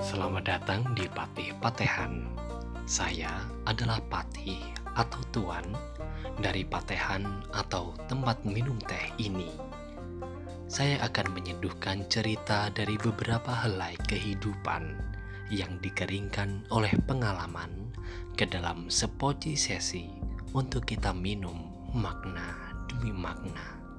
Selamat datang di Patih Patehan. Saya adalah Patih atau Tuan dari Patehan atau tempat minum teh ini. Saya akan menyeduhkan cerita dari beberapa helai kehidupan yang dikeringkan oleh pengalaman ke dalam sepoci sesi untuk kita minum makna demi makna.